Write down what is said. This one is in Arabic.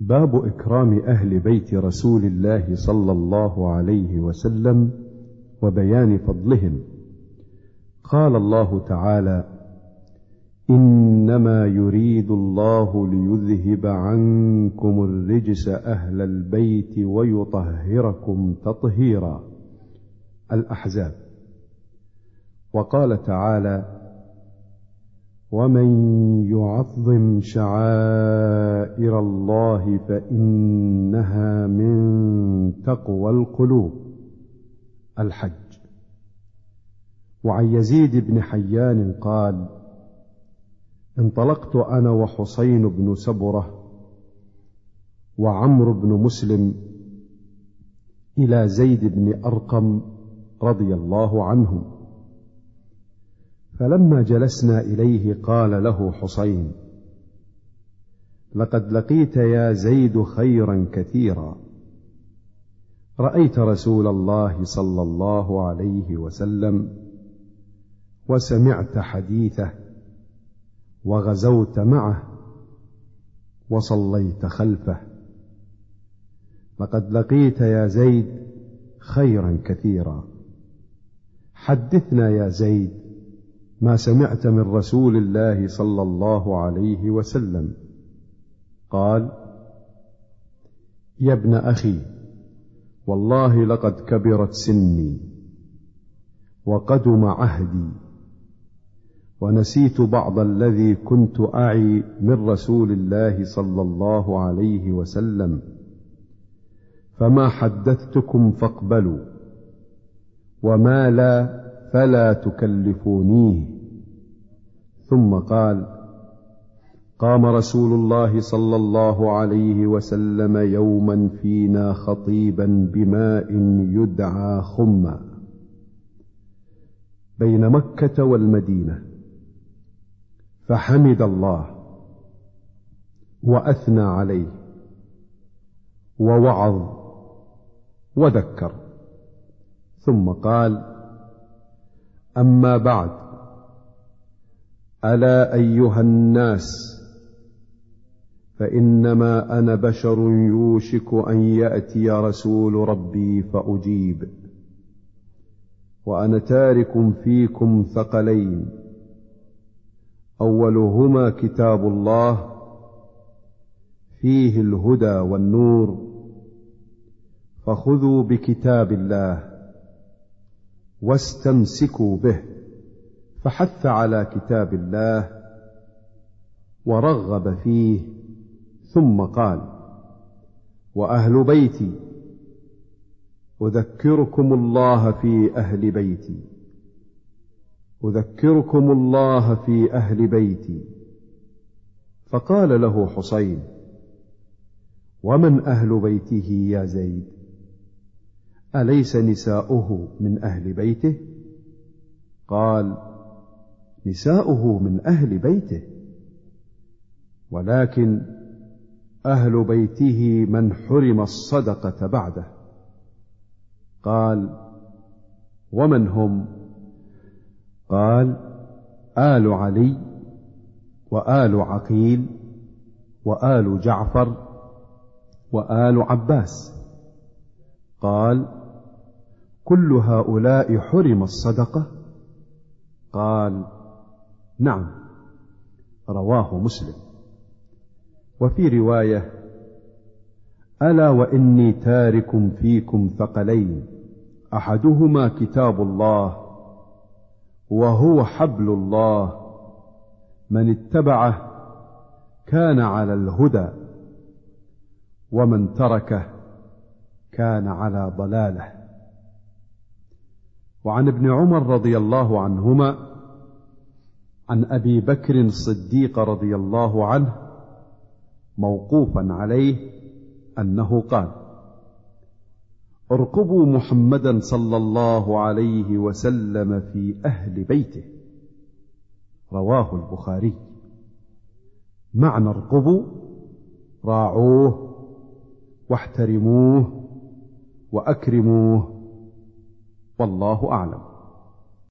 باب إكرام أهل بيت رسول الله صلى الله عليه وسلم وبيان فضلهم. قال الله تعالى إنما يريد الله ليذهب عنكم الرجس أهل البيت ويطهركم تطهيرا. الأحزاب. وقال تعالى ومن يعظم شعائر الله فإنها من تقوى القلوب. الحج. وعن يزيد بن حيان قال انطلقت أنا وحسين بن سبرة وعمرو بن مسلم إلى زيد بن أرقم رضي الله عنهم. فلما جلسنا إليه قال له حسين لقد لقيت يا زيد خيرا كثيرا. رأيت رسول الله صلى الله عليه وسلم وسمعت حديثه وغزوت معه وصليت خلفه لقد لقيت يا زيد خيرا كثيرا. حدثنا يا زيد ما سمعت من رسول الله صلى الله عليه وسلم. قال يا ابن أخي والله لقد كبرت سني وقدم عهدي ونسيت بعض الذي كنت أعي من رسول الله صلى الله عليه وسلم فما حدثتكم فاقبلوا وما لا فلا تكلفونيه. ثم قال قام رسول الله صلى الله عليه وسلم يوما فينا خطيبا بماء يدعى خما. بين مكة والمدينة. فحمد الله وأثنى عليه ووعظ وذكر. ثم قال أما بعد ألا أيها الناس فإنما أنا بشر يوشك أن يأتي رسول ربي فأجيب وأنا تارك فيكم ثقلين. أولهما كتاب الله فيه الهدى والنور فخذوا بكتاب الله. واستمسكوا به فحث على كتاب الله ورغب فيه ثم قال وأهل بيتي أذكركم الله في أهل بيتي أذكركم الله في أهل بيتي. فقال له حسين ومن أهل بيته يا زيد؟ أليس نساؤه من أهل بيته؟ قال نساؤه من أهل بيته. ولكن أهل بيته من حرم الصدقة بعده. قال ومن هم؟ قال آل علي وآل عقيل وآل جعفر وآل عباس. قال كل هؤلاء حرم الصدقة؟ قال نعم رواه مسلم. وفي رواية ألا وإني تارك فيكم ثقلين أحدهما كتاب الله وهو حبل الله من اتبعه كان على الهدى ومن تركه كان على ضلاله. وعن ابن عمر رضي الله عنهما عن أبي بكر الصديق رضي الله عنه موقوفا عليه أنه قال ارقبوا محمدا صلى الله عليه وسلم في أهل بيته. رواه البخاري. معنى ارقبوا راعوه واحترموه وأكرموه. والله أعلم.